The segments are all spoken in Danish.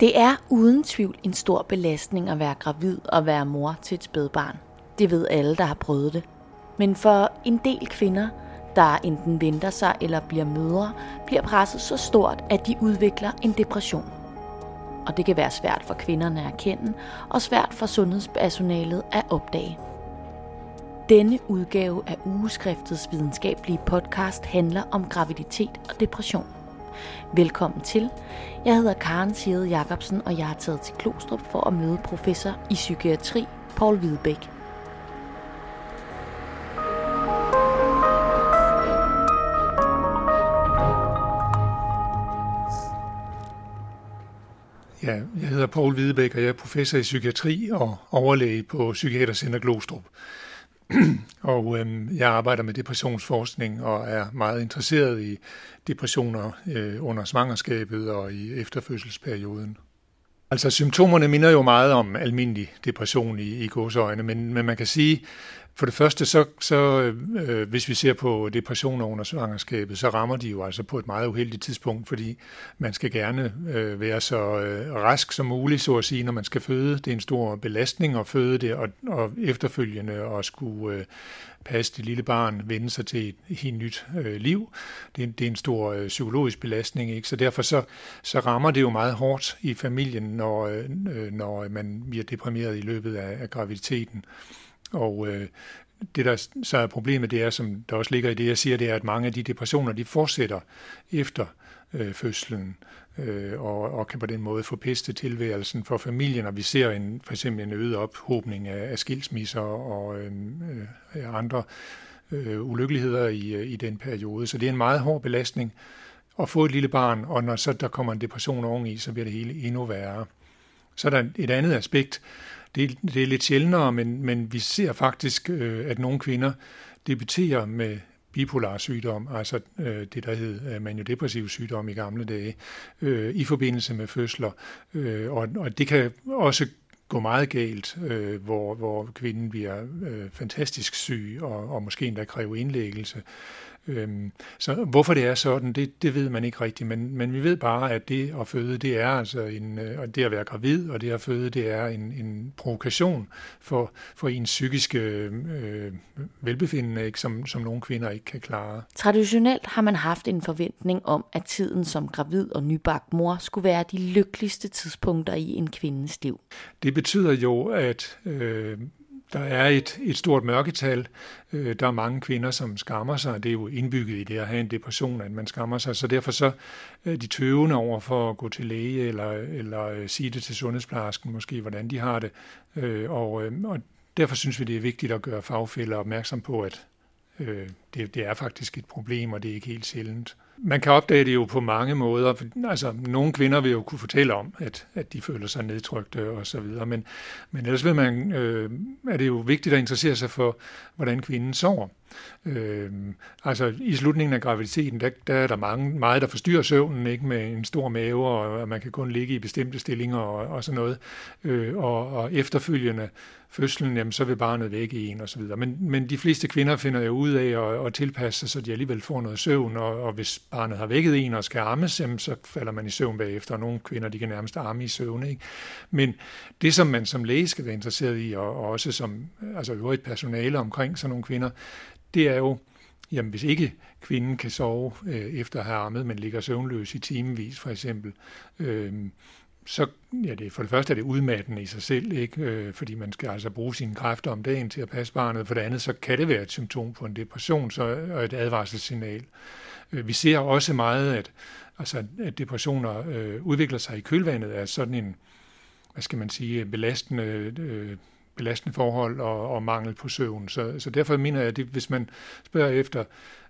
Det er uden tvivl en stor belastning at være gravid og være mor til et spædbarn. Det ved alle, der har prøvet det. Men for en del kvinder, der enten venter sig eller bliver mødre, bliver presset så stort, at de udvikler en depression. Og det kan være svært for kvinderne at erkende, og svært for sundhedspersonalet at opdage. Denne udgave af ugeskriftets videnskabelige podcast handler om graviditet og depression. Velkommen til. Jeg hedder Karen Sierre Jacobsen, og jeg er taget til Klostrup for at møde professor i psykiatri, Paul Hvidebæk. Ja, jeg hedder Paul Hvidebæk, og jeg er professor i psykiatri og overlæge på Psykiatercenter Glostrup. og øhm, jeg arbejder med depressionsforskning og er meget interesseret i depressioner øh, under svangerskabet og i efterfødselsperioden. Altså symptomerne minder jo meget om almindelig depression i, i godsøjne, men, men man kan sige, for det første, så, så øh, øh hvis vi ser på depressioner under svangerskabet, så rammer de jo altså på et meget uheldigt tidspunkt, fordi man skal gerne øh, være så øh, rask som muligt, så at sige, når man skal føde. Det er en stor belastning at føde det, og, og efterfølgende at skulle øh, passe det lille barn, vende sig til et helt nyt øh, liv. Det er, det er en stor øh, psykologisk belastning, ikke? Så derfor så, så rammer det jo meget hårdt i familien, når, øh, øh når man bliver deprimeret i løbet af, af graviditeten. Og øh, det, der så er problemet, det er, som der også ligger i det, jeg siger, det er, at mange af de depressioner, de fortsætter efter øh, fødslen, øh, og, og kan på den måde forpeste tilværelsen for familien, og vi ser en, for eksempel en øget ophobning af, af skilsmisser og øhm, øh, øh, andre øh, ulykkeligheder i, øh, i den periode. Så det er en meget hård belastning at få et lille barn, og når så der kommer en depression oveni, så bliver det hele endnu værre. Så er der et andet aspekt, det, det er lidt sjældnere, men, men vi ser faktisk, øh, at nogle kvinder debuterer med bipolar sygdom, altså øh, det, der hed øh, maniodepressiv sygdom i gamle dage, øh, i forbindelse med fødsler. Øh, og, og det kan også gå meget galt, øh, hvor, hvor kvinden bliver øh, fantastisk syg og, og måske endda kræver indlæggelse. Øhm, så hvorfor det er sådan, det, det ved man ikke rigtigt, men, men vi ved bare, at det at føde, det er altså en, øh, og det at være gravid, og det at føde, det er en, en provokation for, for ens psykiske øh, velbefindende, ikke, som, som nogle kvinder ikke kan klare. Traditionelt har man haft en forventning om, at tiden som gravid og nybagt mor skulle være de lykkeligste tidspunkter i en kvindes liv. Det betyder jo, at øh, der er et, et stort mørketal. Øh, der er mange kvinder, som skammer sig. Det er jo indbygget i det at have en depression, at man skammer sig. Så derfor så øh, de tøvende over for at gå til læge eller, eller øh, sige det til sundhedsplejersken måske, hvordan de har det. Øh, og, øh, og derfor synes vi, det er vigtigt at gøre fagfælder opmærksom på, at øh, det, det er faktisk et problem, og det er ikke helt sjældent. Man kan opdage det jo på mange måder. Altså, nogle kvinder vil jo kunne fortælle om, at, at de føler sig nedtrykte og så videre, men, men ellers vil man, øh, er det jo vigtigt at interessere sig for, hvordan kvinden sover. Øh, altså i slutningen af graviditeten, der, der er der mange, meget, der forstyrrer søvnen, ikke med en stor mave, og man kan kun ligge i bestemte stillinger og, og sådan noget. Øh, og, og efterfølgende fødslen, jamen, så vil barnet væk i en og så videre. Men, men de fleste kvinder finder jo ud af at, at tilpasse sig, så de alligevel får noget søvn, og, og hvis barnet har vækket en og skal ammes, så falder man i søvn bagefter, og nogle kvinder, de kan nærmest arme i søvn. Ikke? Men det, som man som læge skal være interesseret i, og, og også som altså øvrigt personale omkring sådan nogle kvinder, det er jo, jamen hvis ikke kvinden kan sove øh, efter at have ammet, men ligger søvnløs i timevis for eksempel, øh, så ja, det, for det første er det udmattende i sig selv, ikke? Øh, fordi man skal altså bruge sine kræfter om dagen til at passe barnet. For det andet, så kan det være et symptom på en depression så, og et advarselssignal. Øh, vi ser også meget, at, altså, at depressioner øh, udvikler sig i kølvandet af sådan en, hvad skal man sige, belastende øh, belastende forhold og, og mangel på søvn. Så, så derfor mener jeg, at det, hvis man spørger efter,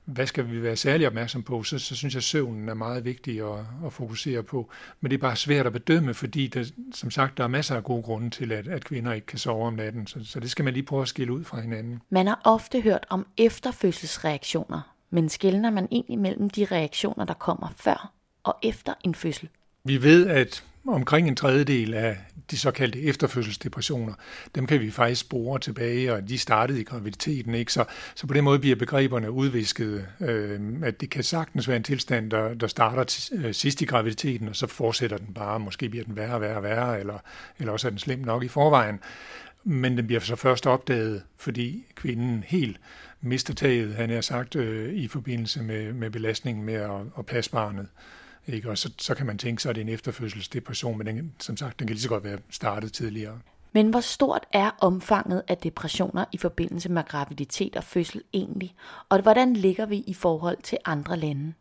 hvad skal vi være særlig opmærksom på, så, så synes jeg, at søvnen er meget vigtig at, at fokusere på. Men det er bare svært at bedømme, fordi der, som sagt, der er masser af gode grunde til, at, at kvinder ikke kan sove om natten. Så, så det skal man lige prøve at skille ud fra hinanden. Man har ofte hørt om efterfødselsreaktioner, men skældner man egentlig mellem de reaktioner, der kommer før og efter en fødsel? Vi ved, at omkring en tredjedel af de såkaldte efterfødselsdepressioner, dem kan vi faktisk spore tilbage, og de startede i graviditeten. Ikke? Så, så på den måde bliver begreberne udvisket, øh, at det kan sagtens være en tilstand, der, der starter t- øh, sidst i graviditeten, og så fortsætter den bare. Måske bliver den værre og værre og værre, eller, eller også er den slem nok i forvejen. Men den bliver så først opdaget, fordi kvinden helt mister taget, han er sagt, øh, i forbindelse med, med belastningen med at, at passe barnet. Ikke? Og så, så kan man tænke sig, at det er en efterfødselsdepression, men den, som sagt, den kan lige så godt være startet tidligere. Men hvor stort er omfanget af depressioner i forbindelse med graviditet og fødsel egentlig? Og hvordan ligger vi i forhold til andre lande?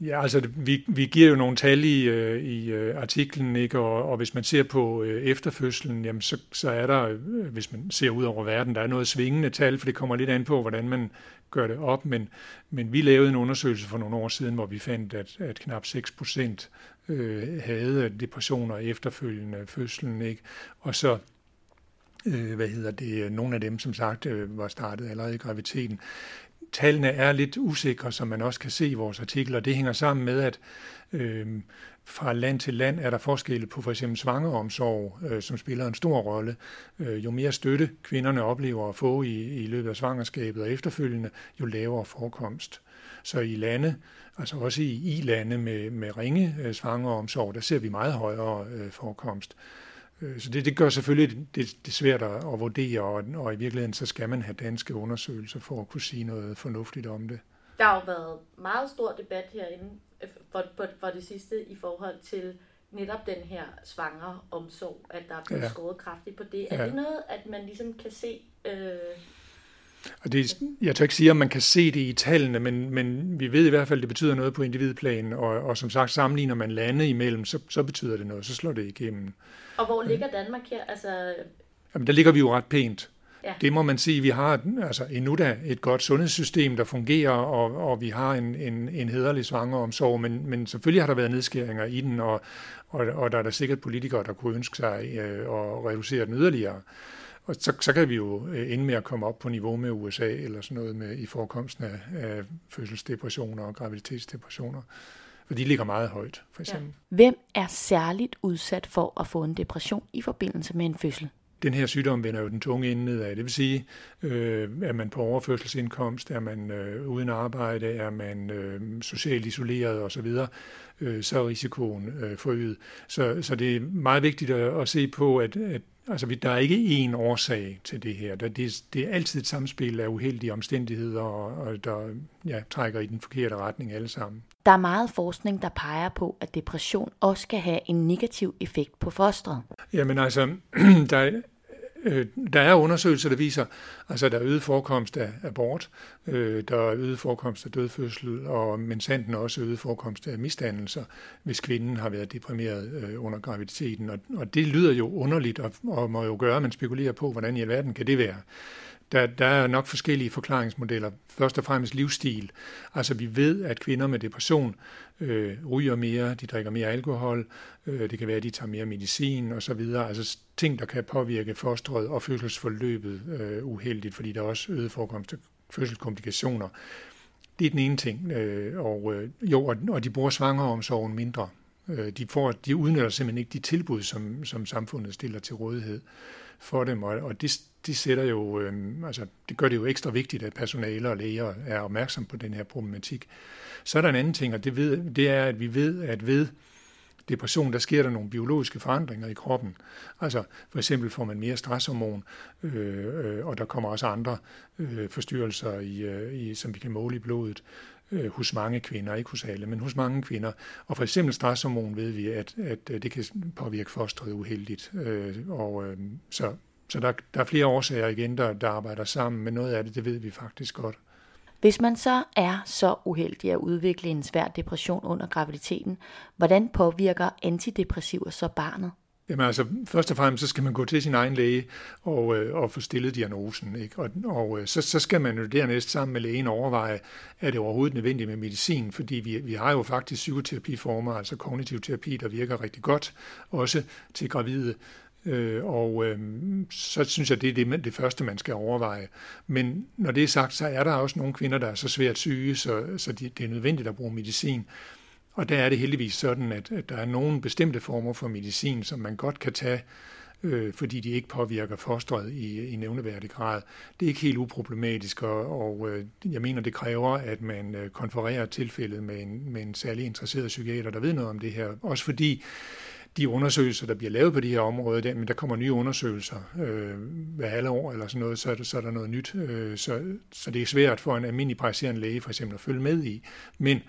Ja, altså vi, vi giver jo nogle tal i, øh, i øh, artiklen, ikke? Og, og hvis man ser på øh, efterfødslen, jamen så, så er der, hvis man ser ud over verden, der er noget svingende tal, for det kommer lidt an på, hvordan man gør det op, men, men vi lavede en undersøgelse for nogle år siden, hvor vi fandt, at, at knap 6 procent øh, havde depressioner efterfølgende fødslen, ikke? Og så øh, hvad hedder det, nogle af dem, som sagt, øh, var startet allerede i graviditeten tallene er lidt usikre, som man også kan se i vores artikler. Det hænger sammen med, at øh, fra land til land er der forskelle på for eksempel svangeromsorg, øh, som spiller en stor rolle. Øh, jo mere støtte kvinderne oplever at få i, i løbet af svangerskabet og efterfølgende, jo lavere forekomst. Så i lande, altså også i i-lande med, med ringe øh, svangeromsorg, der ser vi meget højere øh, forekomst. Øh, så det, det gør selvfølgelig det, det svært at, at vurdere, og, og i virkeligheden så skal man have danske undersøgelser for at kunne sige noget fornuftigt om det. Der har jo været meget stor debat herinde øh, for, for, for det sidste i forhold til netop den her svanger omsorg, at der er blevet ja. skåret kraftigt på det. Er ja. det noget, at man ligesom kan se... Øh... Og det, jeg tør ikke sige, om man kan se det i tallene, men, men vi ved i hvert fald, at det betyder noget på individplan, og, og som sagt, sammenligner man lande imellem, så, så betyder det noget, så slår det igennem. Og hvor ligger Danmark her? Altså... Jamen, der ligger vi jo ret pænt. Ja. Det må man sige, vi har altså, endnu da et godt sundhedssystem, der fungerer, og, og vi har en, en, en hederlig svangeromsorg, men, men selvfølgelig har der været nedskæringer i den, og, og, og der er der sikkert politikere, der kunne ønske sig øh, at reducere den yderligere. Og så, så kan vi jo øh, ende med at komme op på niveau med USA, eller sådan noget med, i forekomsten af, af fødselsdepressioner og graviditetsdepressioner for de ligger meget højt, for eksempel. Ja. Hvem er særligt udsat for at få en depression i forbindelse med en fødsel? Den her sygdom vender jo den tunge ende nedad. Det vil sige, øh, er man på overførselsindkomst, er man øh, uden arbejde, er man øh, socialt isoleret osv., øh, så er risikoen øh, forøget. Så, så det er meget vigtigt at, at se på, at, at Altså, der er ikke én årsag til det her. Det, det er altid et samspil af uheldige omstændigheder, og, og der ja, trækker i den forkerte retning alle sammen. Der er meget forskning, der peger på, at depression også kan have en negativ effekt på fosteret. Jamen altså, der er, øh, der er undersøgelser, der viser, altså der er øget forekomst af abort, øh, der er øget forekomst af dødfødsel, og men sanden også øget forekomst af misdannelser, hvis kvinden har været deprimeret øh, under graviditeten. Og, og det lyder jo underligt, og, og må jo gøre, at man spekulerer på, hvordan i alverden kan det være der, der er nok forskellige forklaringsmodeller. Først og fremmest livsstil. Altså vi ved, at kvinder med depression øh, ryger mere, de drikker mere alkohol, øh, det kan være, at de tager mere medicin osv. Altså ting, der kan påvirke fostret og fødselsforløbet øh, uheldigt, fordi der er også øget forekomst af fødselskomplikationer. Det er den ene ting. Øh, og, øh, jo, og, og de bruger svangeromsorgen mindre. Øh, de, får, de udnytter simpelthen ikke de tilbud, som, som samfundet stiller til rådighed for dem, og, og det, de sætter jo, øh, altså, det gør det jo ekstra vigtigt, at personale og læger er opmærksom på den her problematik. Så er der en anden ting, og det, ved, det er, at vi ved, at ved depression, der sker der nogle biologiske forandringer i kroppen. Altså for eksempel får man mere stresshormon, øh, øh, og der kommer også andre øh, forstyrrelser, i, øh, i, som vi kan måle i blodet øh, hos mange kvinder, ikke hos alle, men hos mange kvinder. Og for eksempel stresshormon ved vi, at, at øh, det kan påvirke fosteret uheldigt. Øh, og øh, så så der, der er flere årsager igen, der, der arbejder sammen, men noget af det, det ved vi faktisk godt. Hvis man så er så uheldig at udvikle en svær depression under graviditeten, hvordan påvirker antidepressiver så barnet? Jamen altså, først og fremmest så skal man gå til sin egen læge og, øh, og få stillet diagnosen. Ikke? Og, og øh, så, så skal man jo dernæst sammen med lægen overveje, er det overhovedet nødvendigt med medicin, fordi vi, vi har jo faktisk psykoterapiformer, altså kognitiv terapi, der virker rigtig godt, også til gravide. Øh, og øh, så synes jeg, det er det, det første, man skal overveje. Men når det er sagt, så er der også nogle kvinder, der er så svært syge, så, så de, det er nødvendigt at bruge medicin. og der er det heldigvis sådan, at, at der er nogle bestemte former for medicin, som man godt kan tage, øh, fordi de ikke påvirker fosteret i, i nævneværdig grad. Det er ikke helt uproblematisk, og, og øh, jeg mener, det kræver, at man øh, konfererer tilfældet med en, med en særlig interesseret psykiater, der ved noget om det her. Også fordi de undersøgelser, der bliver lavet på de her områder, der, men der kommer nye undersøgelser øh, hver halve år eller sådan noget, så er, der, så er der noget nyt. Øh, så, så det er svært for en almindelig praktiserende læge for eksempel at følge med i. Men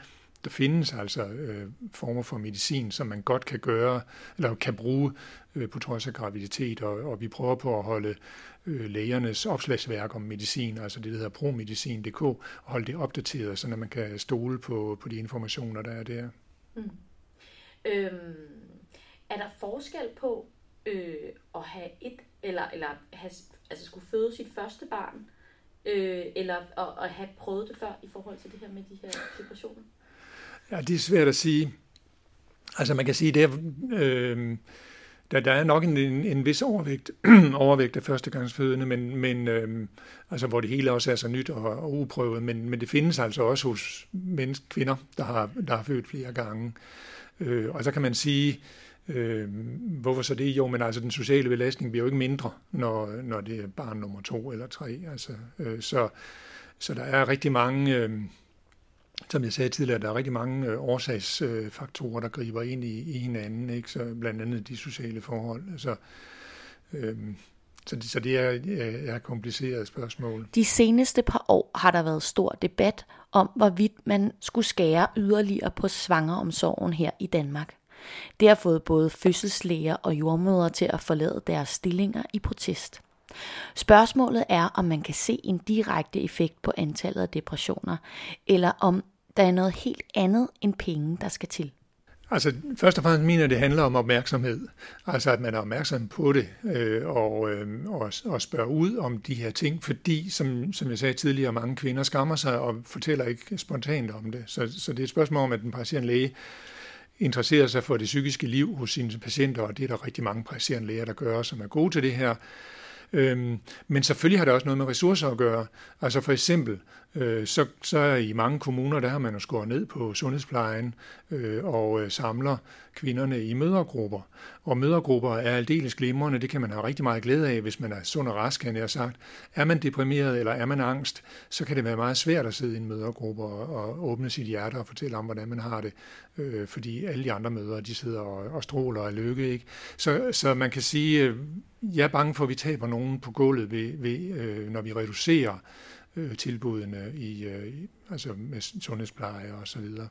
der findes altså øh, former for medicin, som man godt kan gøre, eller kan bruge øh, på trods af graviditet, og, og vi prøver på at holde øh, lægernes opslagsværk om medicin, altså det, der hedder promedicin.dk, og holde det opdateret, så man kan stole på, på de informationer, der er der. Mm. Øhm, er der forskel på øh, at have et, eller, eller have, altså skulle føde sit første barn, øh, eller at, at have prøvet det før i forhold til det her med de her depressioner? Ja, det er svært at sige. Altså man kan sige, det er, øh, der, der er nok en, en, en vis overvægt, overvægt af førstegangsfødende, men, men øh, altså, hvor det hele også er så nyt og, og uprøvet, men, men det findes altså også hos mennesker, kvinder, der har, der har født flere gange. Øh, og så kan man sige, øh, Øh, hvorfor så det? Jo, men altså den sociale belastning bliver jo ikke mindre, når, når det er barn nummer to eller tre. Altså, øh, så, så der er rigtig mange... Øh, som jeg sagde tidligere, der er rigtig mange øh, årsagsfaktorer, der griber ind i, i hinanden, ikke? Så blandt andet de sociale forhold. Altså, øh, så, det, så det er, er et kompliceret spørgsmål. De seneste par år har der været stor debat om, hvorvidt man skulle skære yderligere på svangeromsorgen her i Danmark. Det har fået både fødselslæger og jordmødre til at forlade deres stillinger i protest. Spørgsmålet er, om man kan se en direkte effekt på antallet af depressioner, eller om der er noget helt andet end penge, der skal til. Altså, først og fremmest mener jeg, det handler om opmærksomhed. Altså, at man er opmærksom på det øh, og, øh, og, og spørger ud om de her ting, fordi, som, som jeg sagde tidligere, mange kvinder skammer sig og fortæller ikke spontant om det. Så, så det er et spørgsmål om, at den praktiserende læge interesserer sig for det psykiske liv hos sine patienter, og det er der rigtig mange præsterende læger, der gør, som er gode til det her. Øhm, men selvfølgelig har det også noget med ressourcer at gøre. Altså for eksempel, øh, så, så i mange kommuner, der har man jo skåret ned på sundhedsplejen øh, og øh, samler kvinderne i mødergrupper. Og mødergrupper er aldeles glimrende, det kan man have rigtig meget glæde af, hvis man er sund og rask, kan jeg sagt. Er man deprimeret eller er man angst, så kan det være meget svært at sidde i en mødergruppe og, og åbne sit hjerte og fortælle om, hvordan man har det, øh, fordi alle de andre mødre, de sidder og, og stråler og lykke. Ikke? Så, så man kan sige, øh, jeg er bange for, at vi taber nogen på gulvet, ved, ved, øh, når vi reducerer øh, tilbudene i, øh, altså med sundhedspleje og så videre.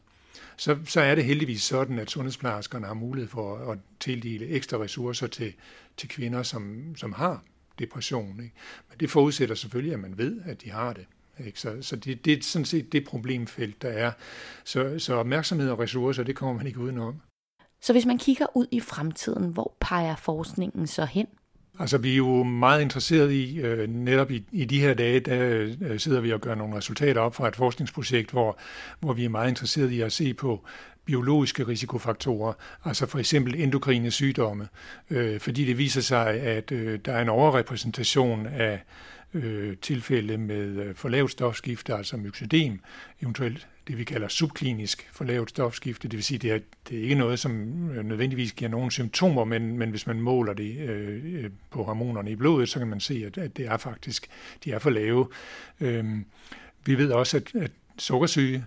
Så, så er det heldigvis sådan, at sundhedsplejerskerne har mulighed for at tildele ekstra ressourcer til, til kvinder, som, som har depression. Ikke? Men det forudsætter selvfølgelig, at man ved, at de har det. Ikke? Så, så det, det er sådan set det problemfelt, der er. Så, så opmærksomhed og ressourcer, det kommer man ikke udenom. Så hvis man kigger ud i fremtiden, hvor peger forskningen så hen? Altså, vi er jo meget interesseret i, øh, netop i, i de her dage, der øh, sidder vi og gør nogle resultater op fra et forskningsprojekt, hvor, hvor vi er meget interesseret i at se på biologiske risikofaktorer, altså for eksempel endokrine sygdomme, øh, fordi det viser sig, at øh, der er en overrepræsentation af øh, tilfælde med øh, for lavt stofskifte, altså myxødem, eventuelt det, vi kalder subklinisk for lavt stofskifte. Det vil sige, det er, det er ikke noget, som øh, nødvendigvis giver nogen symptomer, men, men hvis man måler det øh, øh, på hormonerne i blodet, så kan man se, at, at det er faktisk, de er for lave. Øh, vi ved også, at, at sukkersyge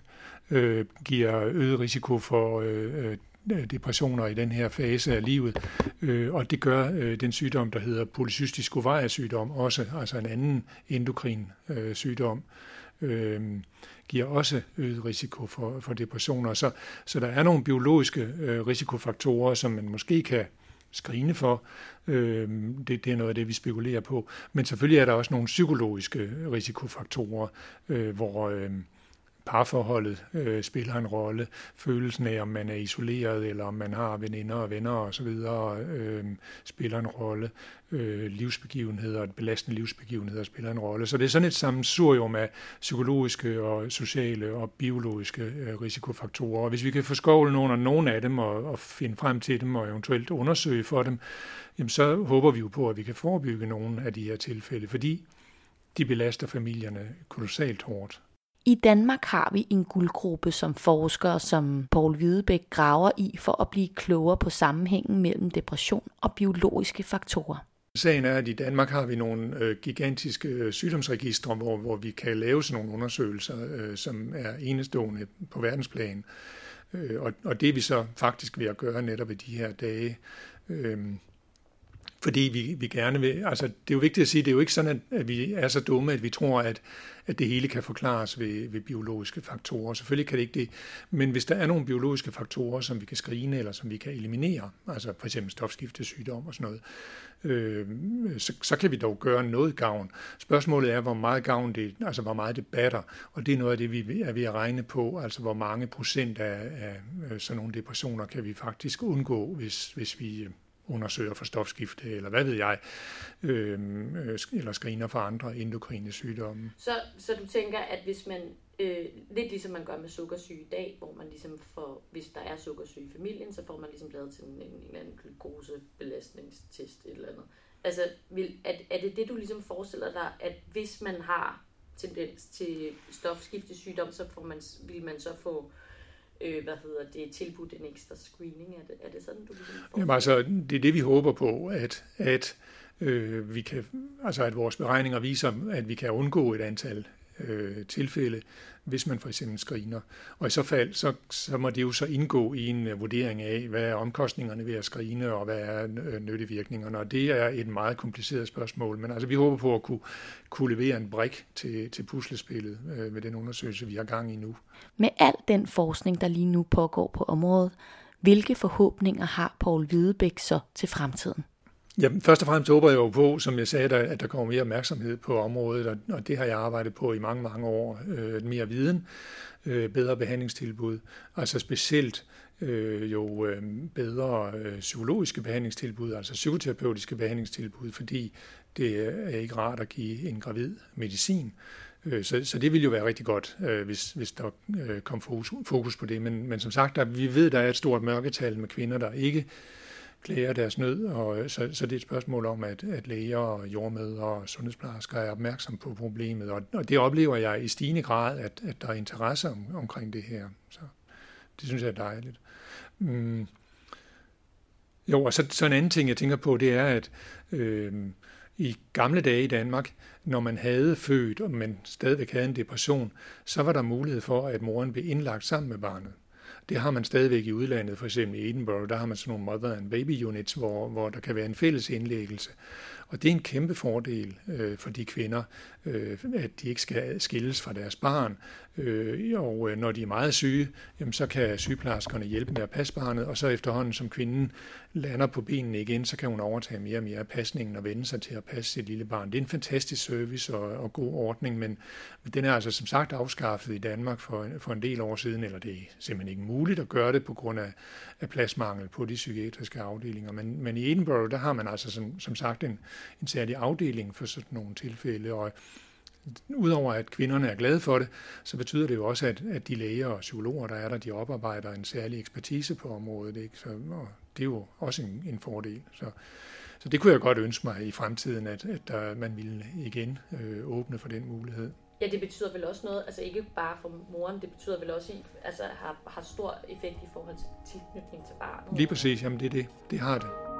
øh, giver øget risiko for øh, Øh, depressioner i den her fase af livet, øh, og det gør øh, den sygdom, der hedder polycystisk ovariesygdom også, altså en anden endokrin øh, sygdom. Øh, giver også øget risiko for, for depressioner. Så, så der er nogle biologiske øh, risikofaktorer, som man måske kan skrine for. Øh, det, det er noget af det, vi spekulerer på. Men selvfølgelig er der også nogle psykologiske risikofaktorer, øh, hvor... Øh, parforholdet øh, spiller en rolle. Følelsen af, om man er isoleret, eller om man har veninder og venner osv., øh, spiller en rolle. Øh, livsbegivenheder, belastende livsbegivenheder spiller en rolle. Så det er sådan et sammensurium af psykologiske og sociale og biologiske øh, risikofaktorer. Og hvis vi kan få skovlen under nogle af dem og, og finde frem til dem og eventuelt undersøge for dem, jamen så håber vi jo på, at vi kan forebygge nogle af de her tilfælde, fordi de belaster familierne kolossalt hårdt. I Danmark har vi en guldgruppe som forskere, som Paul Hvidebæk graver i for at blive klogere på sammenhængen mellem depression og biologiske faktorer. Sagen er, at i Danmark har vi nogle øh, gigantiske øh, sygdomsregistre, hvor, hvor vi kan lave sådan nogle undersøgelser, øh, som er enestående på verdensplan. Øh, og, og det er vi så faktisk ved at gøre netop i de her dage. Øh, fordi vi, vi gerne vil, altså det er jo vigtigt at sige, det er jo ikke sådan, at, at vi er så dumme, at vi tror, at, at det hele kan forklares ved, ved biologiske faktorer. Selvfølgelig kan det ikke det, men hvis der er nogle biologiske faktorer, som vi kan screene eller som vi kan eliminere, altså for eksempel stofskiftesygdom og sådan noget, øh, så, så kan vi dog gøre noget gavn. Spørgsmålet er, hvor meget gavn det, altså hvor meget det batter, og det er noget af det, vi er ved at regne på, altså hvor mange procent af, af sådan nogle depressioner kan vi faktisk undgå, hvis, hvis vi øh, undersøger for stofskifte, eller hvad ved jeg, øhm, øh, eller screener for andre endokrine sygdomme. Så, så du tænker, at hvis man, øh, lidt ligesom man gør med sukkersyge i dag, hvor man ligesom får, hvis der er sukkersyge i familien, så får man ligesom lavet til en, en eller anden glukosebelastningstest eller andet. Altså, vil, er, er det det, du ligesom forestiller dig, at hvis man har tendens til stofskiftesygdom, så får man, vil man så få øh, øh, hvad hedder det, tilbudt en ekstra screening? Er det, er det sådan, du ligesom vil Jamen altså, det er det, vi håber på, at, at øh, vi kan, altså at vores beregninger viser, at vi kan undgå et antal øh, tilfælde, hvis man for eksempel screener. Og i så fald, så, så må det jo så indgå i en uh, vurdering af, hvad er omkostningerne ved at screene, og hvad er uh, nyttevirkningerne. Og det er et meget kompliceret spørgsmål, men altså vi håber på at kunne, kunne levere en brik til, til puslespillet øh, med den undersøgelse, vi har gang i nu. Med al den forskning, der lige nu pågår på området, hvilke forhåbninger har Paul Hvidebæk så til fremtiden? Ja, først og fremmest håber jeg jo på, som jeg sagde, at der kommer mere opmærksomhed på området, og det har jeg arbejdet på i mange, mange år. Øh, mere viden, øh, bedre behandlingstilbud, altså specielt øh, jo øh, bedre øh, psykologiske behandlingstilbud, altså psykoterapeutiske behandlingstilbud, fordi det er ikke rart at give en gravid medicin. Øh, så, så det ville jo være rigtig godt, øh, hvis, hvis der øh, kom fokus, fokus på det. Men, men som sagt, der, vi ved, der er et stort mørketal med kvinder, der ikke klager deres nød, og øh, så, så det er et spørgsmål om, at, at læger og jordmøder og sundhedsplejersker er opmærksom på problemet, og, og det oplever jeg i stigende grad, at, at der er interesse om, omkring det her. Så det synes jeg er dejligt. Mm. Jo, og så, så en anden ting, jeg tænker på, det er, at øh, i gamle dage i Danmark, når man havde født, og man stadigvæk havde en depression, så var der mulighed for, at moren blev indlagt sammen med barnet. Det har man stadigvæk i udlandet, for eksempel i Edinburgh, der har man sådan nogle mother and baby units, hvor, hvor der kan være en fælles indlæggelse. Og det er en kæmpe fordel øh, for de kvinder, øh, at de ikke skal skilles fra deres barn. Øh, og øh, når de er meget syge, jamen, så kan sygeplejerskerne hjælpe med at passe barnet, og så efterhånden som kvinden lander på benene igen, så kan hun overtage mere og mere af pasningen og vende sig til at passe sit lille barn. Det er en fantastisk service og, og god ordning, men, men den er altså som sagt afskaffet i Danmark for, for en del år siden, eller det er simpelthen ikke muligt at gøre det på grund af, af pladsmangel på de psykiatriske afdelinger. Men, men i Edinburgh, der har man altså som, som sagt en, en særlig afdeling for sådan nogle tilfælde, og udover at kvinderne er glade for det, så betyder det jo også, at, at de læger og psykologer, der er der, de oparbejder en særlig ekspertise på området. Ikke? Så, og det er jo også en, en fordel. Så, så det kunne jeg godt ønske mig i fremtiden, at, at der, man ville igen øh, åbne for den mulighed. Ja, det betyder vel også noget, altså ikke bare for moren, det betyder vel også, altså har, har stor effekt i forhold til tilknytning til barnet. Lige præcis, jamen det er det. Det har det.